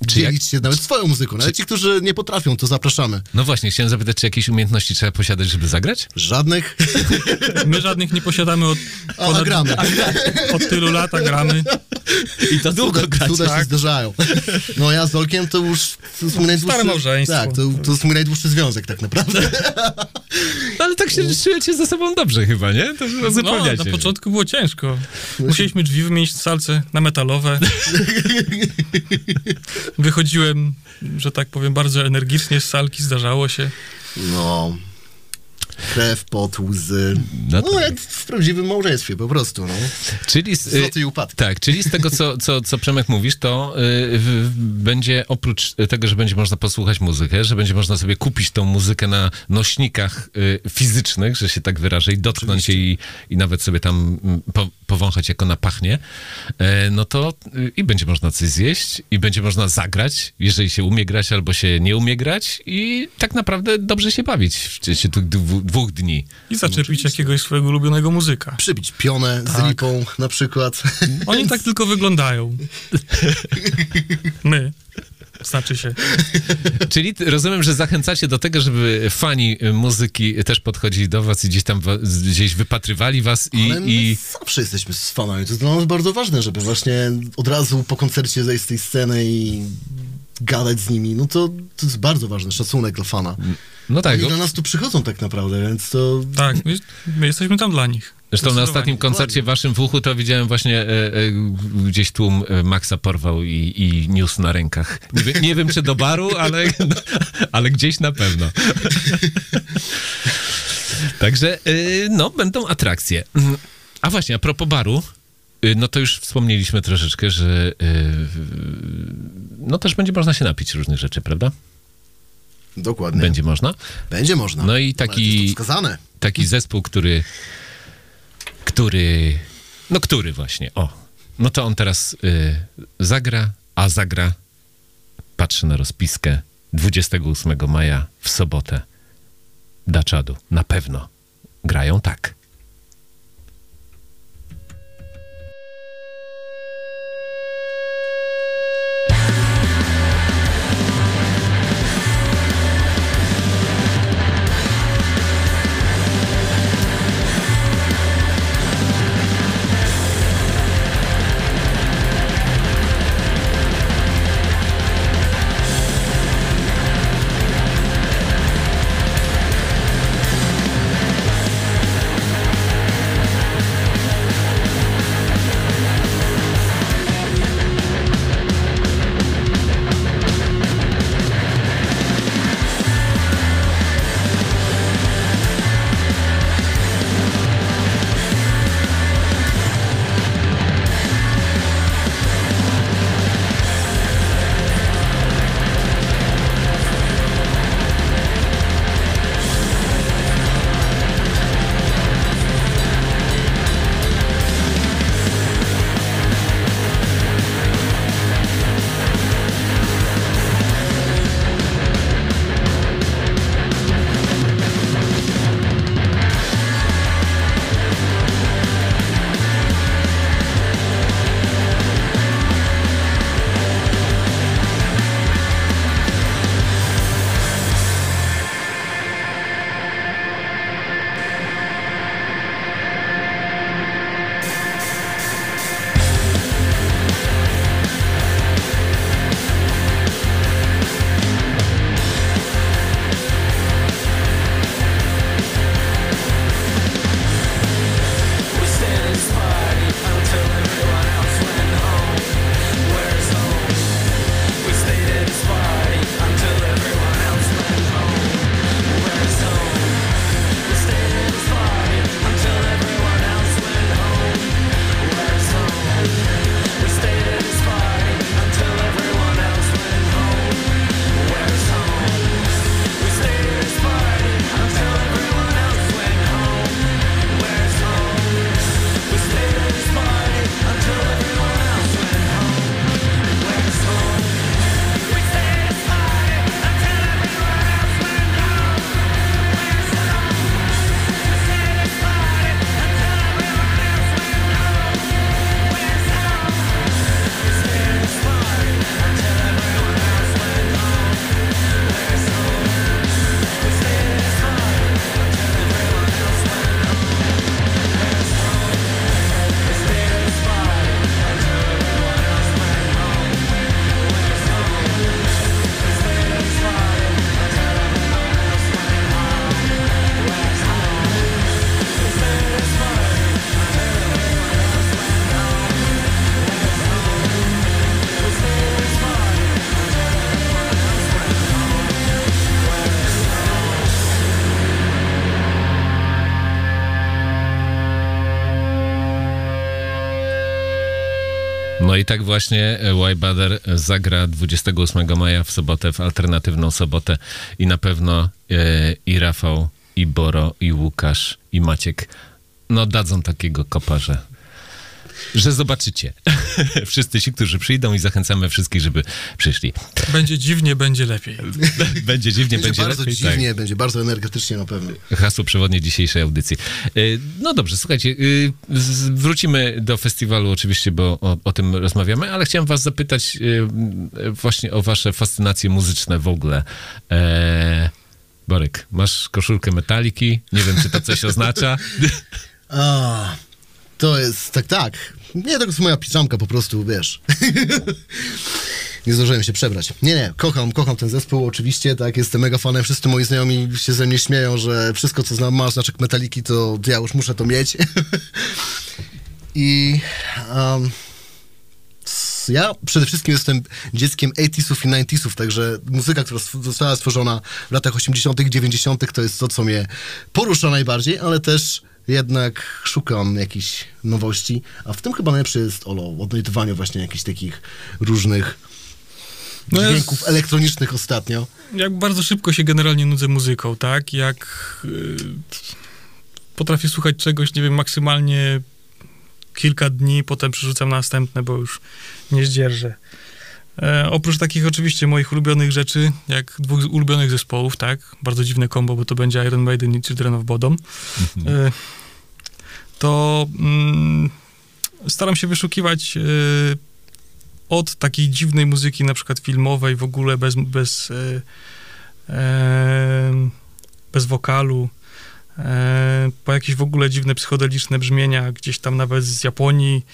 Speaker 1: Czy jak-
Speaker 3: dzielić się nawet swoją muzyką. Nawet ci, którzy nie potrafią, to zapraszamy.
Speaker 1: No właśnie, chciałem zapytać, czy jakieś umiejętności trzeba posiadać, żeby zagrać?
Speaker 3: Żadnych.
Speaker 2: My żadnych nie posiadamy od,
Speaker 3: A, gramy.
Speaker 2: od tylu lat, a gramy.
Speaker 1: I to długo
Speaker 3: Cuda,
Speaker 1: grać,
Speaker 3: cuda się
Speaker 1: tak?
Speaker 3: zdarzają. No ja z Olkiem to już to jest mój najdłuższy...
Speaker 2: małżeństwo.
Speaker 3: Tak, to, to jest mój najdłuższy związek tak naprawdę.
Speaker 1: No, ale tak się czujecie ze sobą dobrze chyba, nie? To
Speaker 2: No, na
Speaker 1: się.
Speaker 2: początku było ciężko. Musieliśmy drzwi wymienić w salce na metalowe. Wychodziłem, że tak powiem, bardzo energicznie z salki, zdarzało się.
Speaker 3: No... Krew, pot, łzy.
Speaker 1: No
Speaker 3: No, jak w prawdziwym małżeństwie, po prostu, no.
Speaker 1: Czyli... z-
Speaker 3: Zloty i upadki.
Speaker 1: Tak, czyli z tego, co, co, co Przemek mówisz, to y, będzie oprócz tego, że będzie można posłuchać muzykę, że będzie można sobie kupić tą muzykę na nośnikach y, fizycznych, że się tak wyrażę, i dotknąć jej i, i nawet sobie tam mm, po, powąchać, jak ona pachnie, e, no to y, i będzie można coś zjeść, i będzie można zagrać, jeżeli się umie grać albo się nie umie grać i tak naprawdę dobrze się bawić tych dwu, dwóch dni.
Speaker 2: I zaczepić jakiegoś swojego ulubionego muzyka.
Speaker 3: Przybić pionę z
Speaker 2: Tak.
Speaker 3: lipą na przykład.
Speaker 2: Oni tak tylko wyglądają. My. Znaczy się.
Speaker 1: Czyli rozumiem, że zachęcacie do tego, żeby fani muzyki też podchodzili do was i gdzieś tam gdzieś wypatrywali was i,
Speaker 3: Ale my
Speaker 1: i
Speaker 3: zawsze jesteśmy z fanami. To jest dla nas bardzo ważne, żeby właśnie od razu po koncercie zejść z tej sceny i gadać z nimi. No to, to jest bardzo ważny szacunek dla fana.
Speaker 1: no tak.
Speaker 3: I dla nas tu przychodzą tak naprawdę, więc to...
Speaker 2: Tak, my, my jesteśmy tam dla nich.
Speaker 1: Zresztą na ostatnim koncercie waszym w uchu to widziałem właśnie e, e, gdzieś tłum e, Maxa porwał i, i niósł na rękach. Nie, nie wiem czy do baru, ale, ale gdzieś na pewno. Także e, no, będą atrakcje. A właśnie, a propos baru, y, no to już wspomnieliśmy troszeczkę, że y, no też będzie można się napić różnych rzeczy, prawda?
Speaker 3: Dokładnie.
Speaker 4: będzie można.
Speaker 3: Będzie można.
Speaker 4: No i taki-. Taki zespół, który, który, no który właśnie, o, no to on teraz y, zagra, a zagra, patrzę na rozpiskę, 28 maja w sobotę Daczadu. Na pewno grają tak. Właśnie Wybader zagra 28 maja w sobotę, w alternatywną sobotę i na pewno e, i Rafał, i Boro, i Łukasz, i Maciek no dadzą takiego kopa, że, że zobaczycie. Wszyscy ci, którzy przyjdą i zachęcamy wszystkich, żeby przyszli.
Speaker 2: Będzie dziwnie, będzie lepiej.
Speaker 4: Będzie dziwnie,
Speaker 3: Będzie,
Speaker 4: będzie,
Speaker 3: bardzo
Speaker 4: lepiej. tak.
Speaker 3: dziwnie, będzie bardzo energetycznie na pewno.
Speaker 4: Hasło przewodnie dzisiejszej audycji. Y, No dobrze, słuchajcie, y, wrócimy do festiwalu oczywiście, bo o, o tym rozmawiamy, ale chciałem was zapytać y, właśnie o wasze fascynacje muzyczne w ogóle. E, Borek, masz koszulkę metaliki? Nie wiem, czy to coś oznacza.
Speaker 3: A, to jest, tak, tak. Nie, to jest moja piżamka po prostu, wiesz. nie zdążyłem się przebrać. Nie, nie, kocham, kocham ten zespół, oczywiście, tak, jestem mega fanem, wszyscy moi znajomi się ze mnie śmieją, że wszystko, co znam, ma znaczek metaliki, to ja już muszę to mieć. I um, ja przede wszystkim jestem dzieckiem 80sów i 90sów, także muzyka, która została stworzona w latach 80., 90., to jest to, co mnie porusza najbardziej, ale też jednak szukam jakichś nowości, a w tym chyba najlepszy jest Olo, odnajdywaniu właśnie jakichś takich różnych
Speaker 2: No jest-
Speaker 3: dźwięków elektronicznych ostatnio.
Speaker 2: Jak bardzo szybko się generalnie nudzę muzyką, tak? Jak y, potrafię słuchać czegoś, nie wiem, maksymalnie kilka dni, potem przerzucam na następne, bo już nie zdzierżę. E, oprócz takich oczywiście moich ulubionych rzeczy, jak dwóch ulubionych zespołów, tak? Bardzo dziwne kombo, bo to będzie Iron Maiden i Children of Bodom. E, to mm, staram się wyszukiwać e, od takiej dziwnej muzyki, na przykład filmowej, w ogóle bez, bez, e, e, bez wokalu, e, po jakieś w ogóle dziwne psychodeliczne brzmienia, gdzieś tam nawet z Japonii,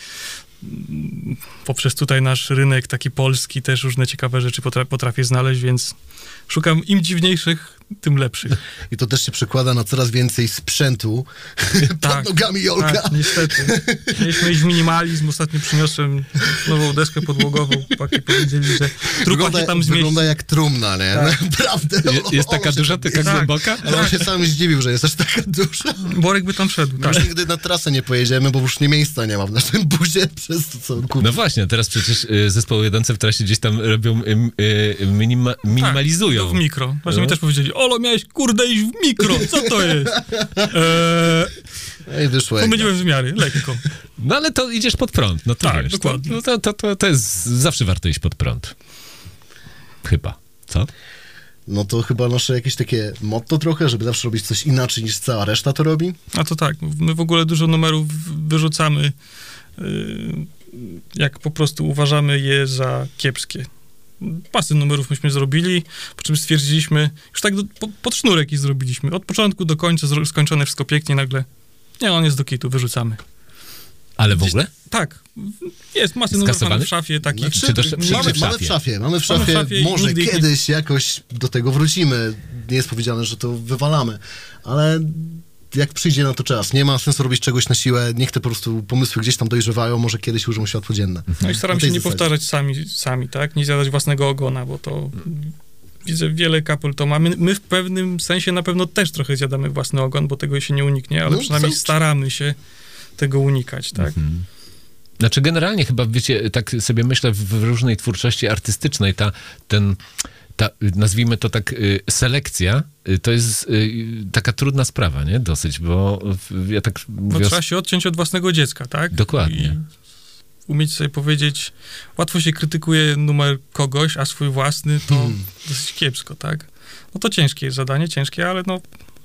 Speaker 2: poprzez tutaj nasz rynek taki polski, też różne ciekawe rzeczy potra- potrafię znaleźć, więc szukam im dziwniejszych, tym lepszych.
Speaker 3: I to też się przekłada na coraz więcej sprzętu
Speaker 2: Tak,
Speaker 3: pod nogami Jolka.
Speaker 2: Tak, niestety. Mieliśmy iść w minimalizm, ostatnio przyniosłem nową deskę podłogową, chłopaki powiedzieli, że trupa
Speaker 3: Wygląda,
Speaker 2: się tam zmieści.
Speaker 3: wygląda jak trumna, nie?
Speaker 2: Tak.
Speaker 3: Naprawdę.
Speaker 1: Je- Jest taka duża, taka
Speaker 2: Tak.
Speaker 1: głęboka?
Speaker 3: Ale on się sam zdziwił, że jest aż taka duża.
Speaker 2: Borek by tam szedł,
Speaker 3: My
Speaker 2: tak.
Speaker 3: już nigdy na trasę nie pojedziemy, bo już nie miejsca nie ma w naszym buzie przez to, co on kupił.
Speaker 1: No właśnie, teraz przecież y, zespoły jedące w trasie gdzieś tam robią, y, y, minima, minimalizują.
Speaker 2: Tak, w mikro. Właśnie
Speaker 1: No.
Speaker 2: mi też powiedzieli, Olo, miałeś kurde iść w mikro, co to jest? Eee,
Speaker 3: Ej, wyszło
Speaker 2: pomyliłem wymiary, lekko.
Speaker 1: No ale to idziesz pod prąd, no to
Speaker 2: Tak,
Speaker 1: wiesz.
Speaker 2: dokładnie.
Speaker 1: To, no to, to, to, to jest, zawsze warto iść pod prąd. Chyba. Co?
Speaker 3: No to chyba nasze jakieś takie motto trochę, żeby zawsze robić coś inaczej niż cała reszta to robi.
Speaker 2: A to tak, my w ogóle dużo numerów wyrzucamy, yy, jak po prostu uważamy je za kiepskie. Pasy numerów myśmy zrobili, po czym stwierdziliśmy, już tak do, po, pod sznurek i zrobiliśmy. Od początku do końca zro, skończone wszystko pięknie, nagle nie, on jest do kitu, wyrzucamy.
Speaker 1: Ale w ogóle?
Speaker 2: Tak, jest masy numerów w szafie takich.
Speaker 3: Znaczy,
Speaker 1: Czy czy- czy
Speaker 3: mamy,
Speaker 1: w
Speaker 3: mamy
Speaker 1: szafie?
Speaker 3: w szafie, mamy w
Speaker 2: Mamy w
Speaker 3: szafie,
Speaker 2: szafie
Speaker 3: może
Speaker 2: nigdy
Speaker 3: kiedyś jakoś do tego wrócimy. Nie jest powiedziane, że to wywalamy, ale jak przyjdzie na to czas, nie ma sensu robić czegoś na siłę, niech te po prostu pomysły gdzieś tam dojrzewają, może kiedyś ujrzą światło dzienne.
Speaker 2: No i staram się nie
Speaker 3: zasadzie.
Speaker 2: powtarzać sami, sami, tak? Nie zjadać własnego ogona, bo to widzę wiele kapel to mamy. My w pewnym sensie na pewno też trochę zjadamy własny ogon, bo tego się nie uniknie, ale
Speaker 3: No,
Speaker 2: przynajmniej staramy się tego unikać, tak?
Speaker 1: Mhm. Znaczy generalnie chyba, wiecie, tak sobie myślę w, w różnej twórczości artystycznej ta, ten, ta, nazwijmy to tak, y, selekcja, y, to jest y, taka trudna sprawa, nie? Dosyć, bo ja tak
Speaker 2: No,
Speaker 1: mówię... o-
Speaker 2: trzeba się odciąć od własnego dziecka, tak?
Speaker 1: Dokładnie.
Speaker 2: I umieć sobie powiedzieć, łatwo się krytykuje numer kogoś, a swój własny to
Speaker 3: Hmm.
Speaker 2: dosyć kiepsko, tak? No to ciężkie jest zadanie, ciężkie, ale no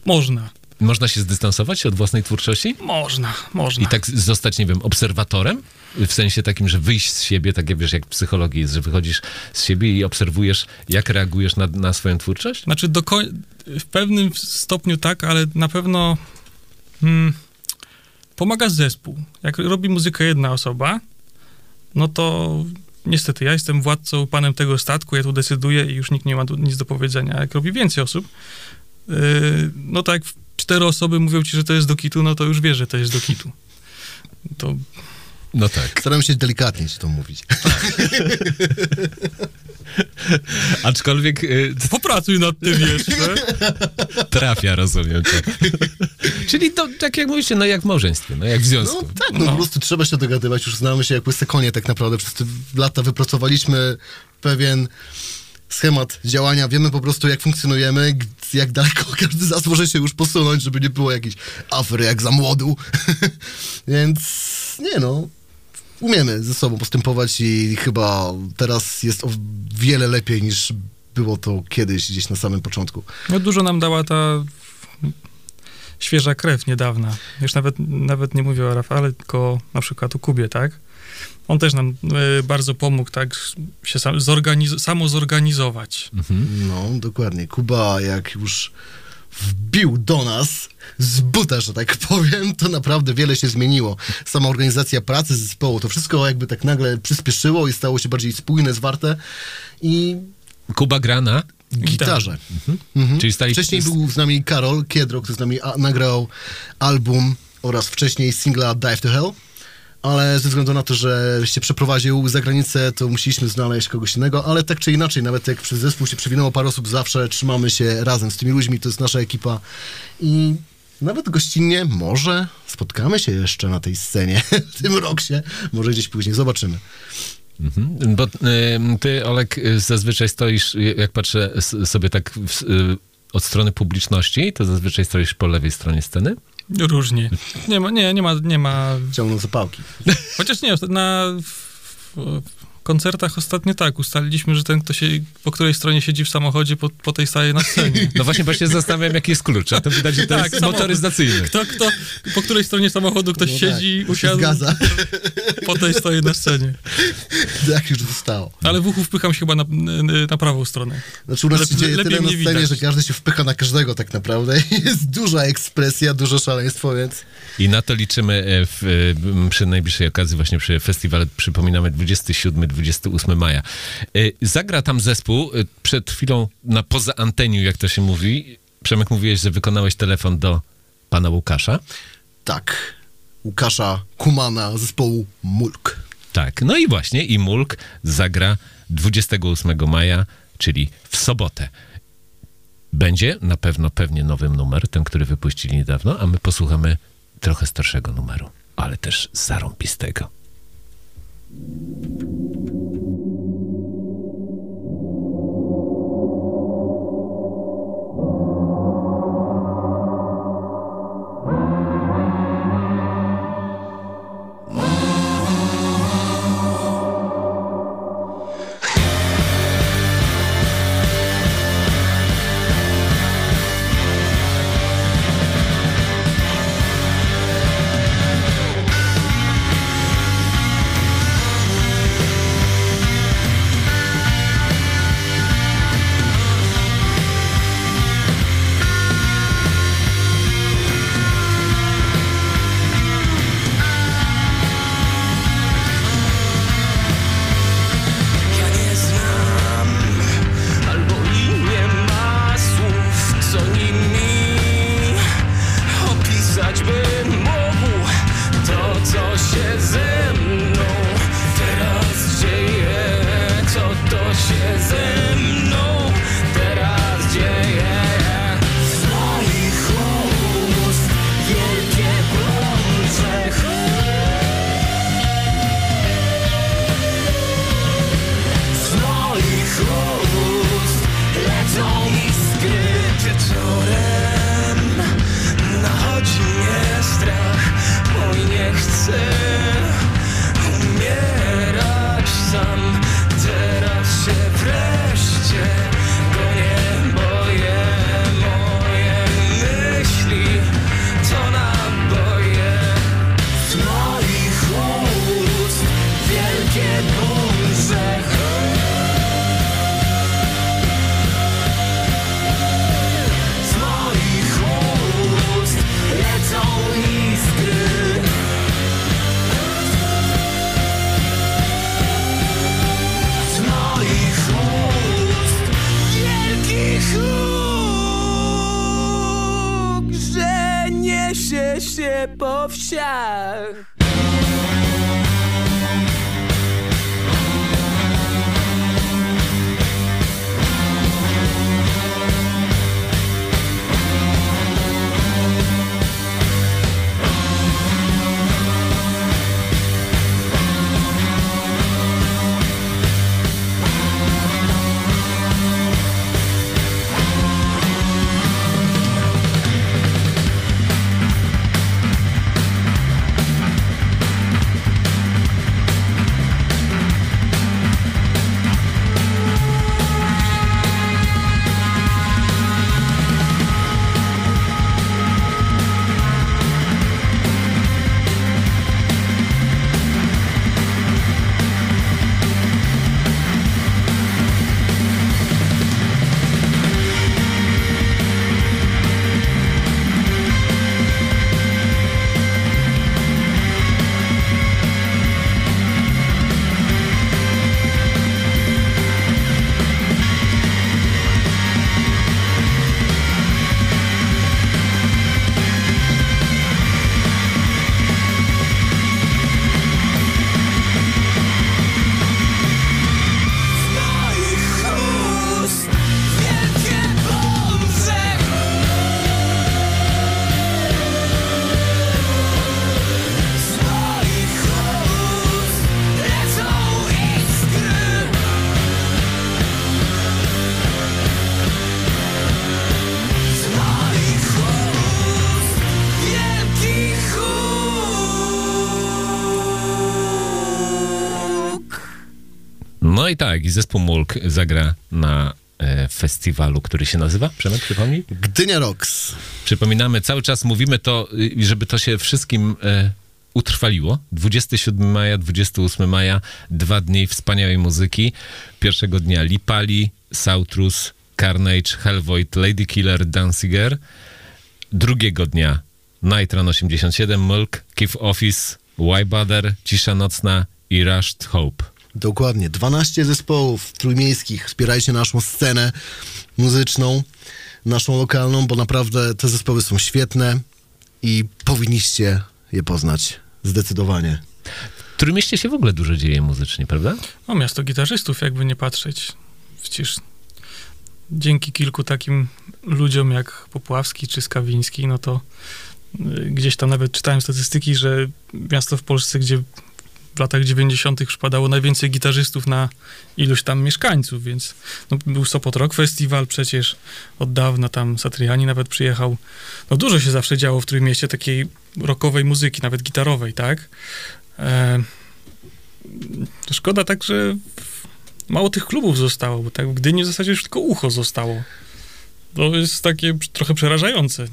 Speaker 2: można.
Speaker 1: Można się zdystansować od własnej twórczości?
Speaker 2: Można, można.
Speaker 1: I tak zostać, nie wiem, obserwatorem? W sensie takim, że wyjść z siebie, tak jak wiesz, jak w psychologii jest, że wychodzisz z siebie i obserwujesz, jak reagujesz na, na swoją twórczość?
Speaker 2: Znaczy, do koń- w pewnym stopniu tak, ale na pewno hmm, pomaga zespół. Jak robi muzykę jedna osoba, no to niestety ja jestem władcą, panem tego statku, ja tu decyduję i już nikt nie ma nic do powiedzenia. Jak robi więcej osób, yy, no tak jak cztery osoby mówią ci, że to jest do kitu, no to już wiesz, że to jest do kitu. To
Speaker 1: No tak.
Speaker 3: Staram się delikatnie ci to mówić.
Speaker 1: Aczkolwiek y,
Speaker 2: popracuj nad tym jeszcze.
Speaker 1: trafia, rozumiem to. Czyli to, tak jak mówicie, no jak w małżeństwie, no jak w
Speaker 3: No
Speaker 1: związku.
Speaker 3: tak, no, po prostu trzeba się dogadywać, już znamy się jak łyse konie tak naprawdę. Przez te lata wypracowaliśmy pewien schemat działania, wiemy po prostu jak funkcjonujemy, jak daleko każdy z nas może się już posunąć, żeby nie było jakiejś afery jak za młodu. Więc nie no, umiemy ze sobą postępować i chyba teraz jest o wiele lepiej niż było to kiedyś gdzieś na samym początku.
Speaker 2: No dużo nam dała ta świeża krew niedawna. Już nawet, nawet nie mówię o Rafale, tylko na przykład o Kubie, tak? On też nam e, bardzo pomógł, tak, się sam, zorganiz- samo zorganizować.
Speaker 1: Mhm.
Speaker 3: No, dokładnie. Kuba, jak już wbił do nas z buta, że tak powiem, to naprawdę wiele się zmieniło. Sama organizacja pracy zespołu, to wszystko jakby tak nagle przyspieszyło i stało się bardziej spójne, zwarte i
Speaker 1: Kuba gra na,
Speaker 3: gitarze. Mhm.
Speaker 1: czyli stali...
Speaker 3: Wcześniej był z nami Karol Kiedro, który z nami a, nagrał album oraz wcześniej singla Dive to Hell. Ale ze względu na to, że się przeprowadził za granicę, to musieliśmy znaleźć kogoś innego, ale tak czy inaczej, nawet jak przez zespół się przewinęło parę osób, zawsze trzymamy się razem z tymi ludźmi, to jest nasza ekipa i nawet gościnnie może spotkamy się jeszcze na tej scenie w tym roksie, może gdzieś później, zobaczymy.
Speaker 4: Mhm. Bo y, ty, Olek, zazwyczaj stoisz, jak patrzę sobie tak w, y, od strony publiczności, to zazwyczaj stoisz po lewej stronie sceny.
Speaker 2: Różnie. Nie ma, nie, nie ma, nie ma
Speaker 3: Ciągną zapałki.
Speaker 2: Chociaż nie, na w, w koncertach ostatnio tak, ustaliliśmy, że ten, kto się, po której stronie siedzi w samochodzie, po, po tej staje na scenie.
Speaker 4: No właśnie, właśnie zastanawiam, jaki jest klucz, a to widać, że to
Speaker 2: Tak,
Speaker 4: jest motoryzacyjny.
Speaker 2: Kto, kto, po której stronie samochodu ktoś
Speaker 3: No
Speaker 2: siedzi,
Speaker 3: tak, to się
Speaker 2: usiadł,
Speaker 3: Zgadza.
Speaker 2: po tej stoi na scenie.
Speaker 3: Jak już zostało.
Speaker 2: Ale w uchu wpycham się chyba na, na prawą stronę.
Speaker 3: Znaczy u nas się dzieje tyle na
Speaker 2: mnie
Speaker 3: scenie,
Speaker 2: widać.
Speaker 3: że każdy się wpycha na każdego tak naprawdę. Jest duża ekspresja, dużo szaleństwo, więc
Speaker 4: I na to liczymy e, w, e, przy najbliższej okazji, właśnie przy festiwale, przypominamy 27-28 maja. E, Zagra tam zespół, przed chwilą na poza anteniu, jak to się mówi. Przemek, mówiłeś, że wykonałeś telefon do pana Łukasza.
Speaker 3: tak. Łukasza Kumana zespołu Mulk.
Speaker 4: Tak, no i właśnie, i Mulk zagra 28 maja, czyli w sobotę. Będzie na pewno pewnie nowym numer, ten, który wypuścili niedawno, a my posłuchamy trochę starszego numeru, ale też zarąbistego.
Speaker 5: Po wsiach.
Speaker 1: No i tak, i zespół Mulk zagra na e, festiwalu, który się nazywa, Przemek, przypomnij?
Speaker 3: Gdynia Rocks.
Speaker 1: Przypominamy, cały czas mówimy to, żeby to się wszystkim e, utrwaliło. 27 maja, 28 maja, dwa dni wspaniałej muzyki. Pierwszego dnia Lipali, Sautrus, Carnage, Hellvoid, Lady Killer, Danziger. Drugiego dnia Nitran 87, Mulk, Kif Office, Wybader, Cisza Nocna i Rushed Hope.
Speaker 3: Dokładnie. 12 zespołów trójmiejskich. Wspierajcie naszą scenę muzyczną, naszą lokalną, bo naprawdę te zespoły są świetne i powinniście je poznać. Zdecydowanie.
Speaker 1: W Trójmieście się w ogóle dużo dzieje muzycznie, prawda?
Speaker 2: No, miasto gitarzystów, jakby nie patrzeć. Przecież dzięki kilku takim ludziom jak Popławski czy Skawiński, no to y, gdzieś tam nawet czytałem statystyki, że miasto w Polsce, gdzie w latach 90. przypadało najwięcej gitarzystów na iluś tam mieszkańców, więc no, był Sopot Rock Festival przecież od dawna, tam Satriani nawet przyjechał. No dużo się zawsze działo w Trójmieście takiej rockowej muzyki, nawet gitarowej, tak? E, szkoda tak, że mało tych klubów zostało, bo tak w Gdyni w zasadzie już tylko ucho zostało. To jest takie trochę przerażające.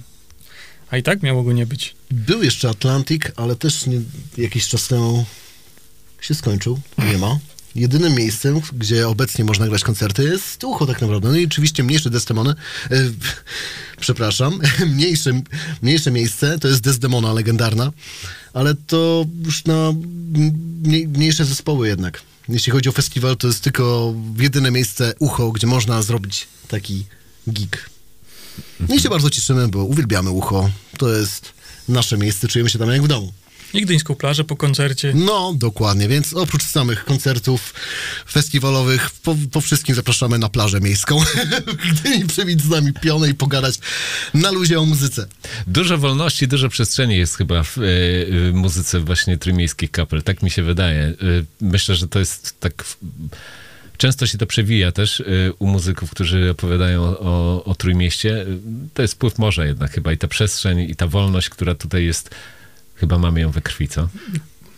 Speaker 2: A i tak miało go nie być.
Speaker 3: Był jeszcze Atlantic, ale też nie, jakiś czas temu się skończył. Nie ma. Jedynym miejscem, gdzie obecnie można grać koncerty jest ucho tak naprawdę. No i oczywiście mniejsze Desdemony, e, przepraszam, mniejsze, mniejsze miejsce to jest Desdemona legendarna, ale to już na mniej, mniejsze zespoły jednak. Jeśli chodzi o festiwal, to jest tylko jedyne miejsce ucho, gdzie można zrobić taki gig. I się bardzo cieszymy, bo uwielbiamy ucho. To jest nasze miejsce, czujemy się tam jak w domu.
Speaker 2: I Gdyńską plażę po koncercie.
Speaker 3: No, dokładnie, więc oprócz samych koncertów festiwalowych, po, po wszystkim zapraszamy na plażę miejską, gdy przebić z nami pionę i pogadać na luzie o muzyce.
Speaker 1: Dużo wolności, dużo przestrzeni jest chyba w e, e, muzyce właśnie trójmiejskich kapel. Tak mi się wydaje. E, myślę, że to jest tak... w- Często się to przewija też e, u muzyków, którzy opowiadają o, o Trójmieście. To jest wpływ morza jednak chyba i ta przestrzeń i ta wolność, która tutaj jest, chyba mamy ją we krwi, co?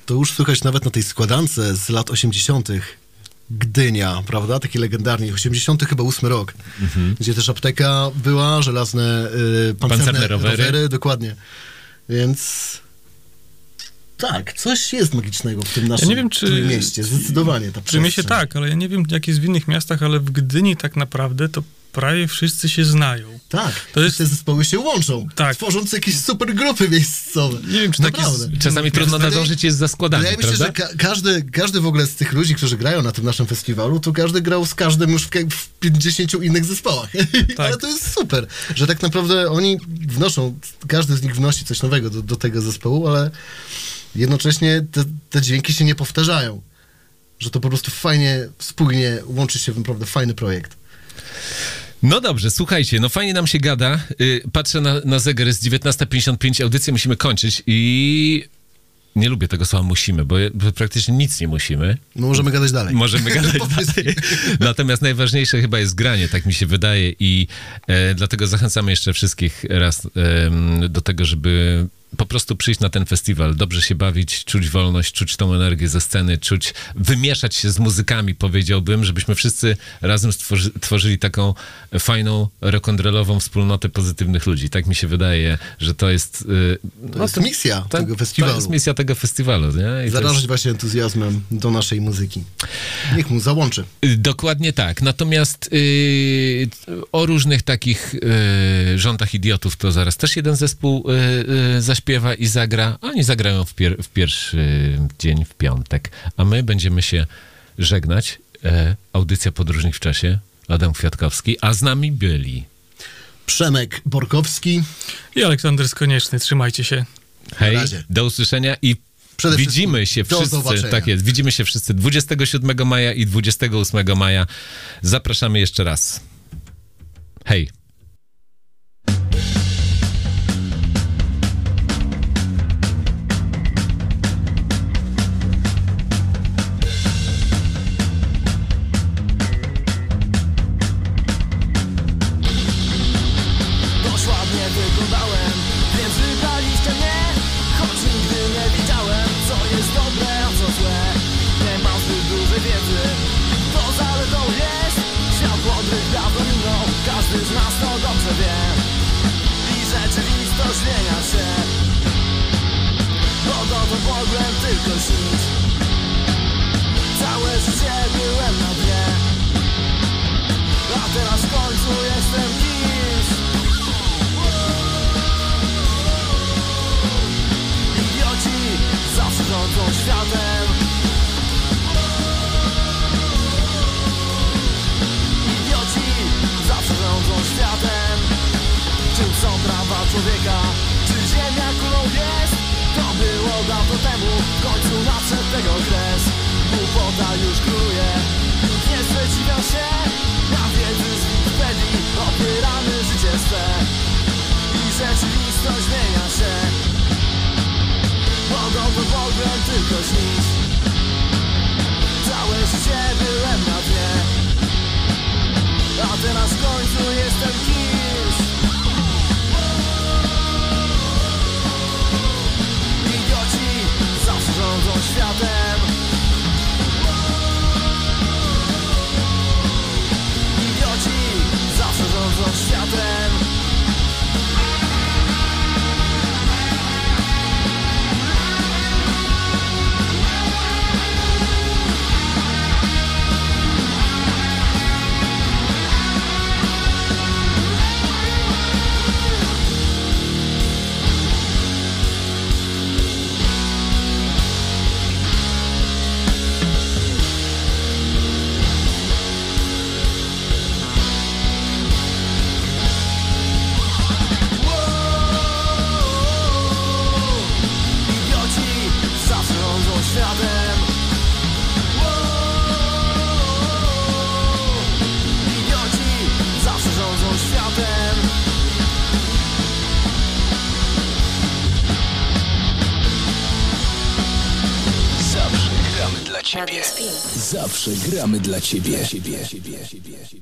Speaker 3: To już słychać nawet na tej składance z lat 80. Gdynia, prawda? Taki legendarny, 80. chyba 8 rok, gdzie też apteka była, żelazne y, pancerne,
Speaker 1: Pancerne rowery.
Speaker 3: rowery. Dokładnie. Więc tak, coś jest magicznego w tym naszym
Speaker 2: nie wiem, czy-
Speaker 3: mieście. Zdecydowanie. Ta
Speaker 2: Przy mnie się tak, ale ja nie wiem, jak jest w innych miastach, ale w Gdyni tak naprawdę to prawie wszyscy się znają.
Speaker 3: Tak,
Speaker 2: To jest-
Speaker 3: te zespoły się łączą,
Speaker 2: Tak.
Speaker 3: tworząc jakieś super grupy miejscowe.
Speaker 2: Nie wiem, czy tak
Speaker 3: Naprawdę.
Speaker 2: jest-
Speaker 1: Czasami trudno nadążyć jest za składami,
Speaker 3: Wydaje mi się, że ka- każdy, każdy w ogóle z tych ludzi, którzy grają na tym naszym festiwalu, to każdy grał z każdym już w, w 50 innych zespołach. Ale to jest super, że tak naprawdę oni wnoszą, każdy z nich wnosi coś nowego do, do tego zespołu, ale jednocześnie te, te dźwięki się nie powtarzają. Że to po prostu fajnie, spójnie łączy się w naprawdę fajny projekt.
Speaker 1: No dobrze, słuchajcie, no fajnie nam się gada. Y, Patrzę na, na zegar, jest 19.55, audycję musimy kończyć i nie lubię tego słowa musimy, bo, praktycznie nic nie musimy.
Speaker 3: No możemy gadać dalej.
Speaker 1: Możemy gadać dalej. Natomiast najważniejsze chyba jest granie, tak mi się wydaje i e, dlatego zachęcamy jeszcze wszystkich raz em, do tego, żeby po prostu przyjść na ten festiwal, dobrze się bawić, czuć wolność, czuć tą energię ze sceny, czuć, wymieszać się z muzykami, powiedziałbym, żebyśmy wszyscy razem stworzy, tworzyli taką fajną, rock'n'rollową wspólnotę pozytywnych ludzi. Tak mi się wydaje, że to jest... y,
Speaker 3: To jest misja
Speaker 1: to-
Speaker 3: tego festiwalu.
Speaker 1: To jest misja tego festiwalu, nie? I to jest-
Speaker 3: właśnie entuzjazmem do naszej muzyki. Niech mu załączy.
Speaker 1: Y, Dokładnie tak. Natomiast y, o różnych takich y, rządach idiotów to zaraz też jeden zespół y, y, zaśpiewa i zagra. Oni zagrają w, pier- w pierwszy dzień, w piątek. A my będziemy się żegnać. E, audycja Podróżnik w czasie. Adam Kwiatkowski. A z nami byli.
Speaker 3: Przemek Borkowski.
Speaker 2: I Aleksander Skonieczny, trzymajcie się.
Speaker 1: Hej, do usłyszenia i
Speaker 3: Przede
Speaker 1: widzimy się
Speaker 3: do
Speaker 1: wszyscy.
Speaker 3: zobaczenia.
Speaker 1: Tak jest, widzimy się wszyscy 27 maja i 28 maja. Zapraszamy jeszcze raz. Hej.
Speaker 4: Światem Idioci zawsze rządzą światem. Czym są prawa człowieka? Czy ziemia kulą jest? To było dawno temu. W końcu nadszedł tego kres. Głupota już króluje. Nikt nie sprzeciwia się. Na wiedzy z Wikipedii Opieramy życie swe. I rzeczywistość zmienia się Dotąd mogłem tylko śnić. Całe życie byłem na dnie. A teraz w końcu jestem kimś. Idioci zawsze rządzą światem. Idioci zawsze rządzą światem Zawsze
Speaker 6: gramy dla ciebie. Dla ciebie.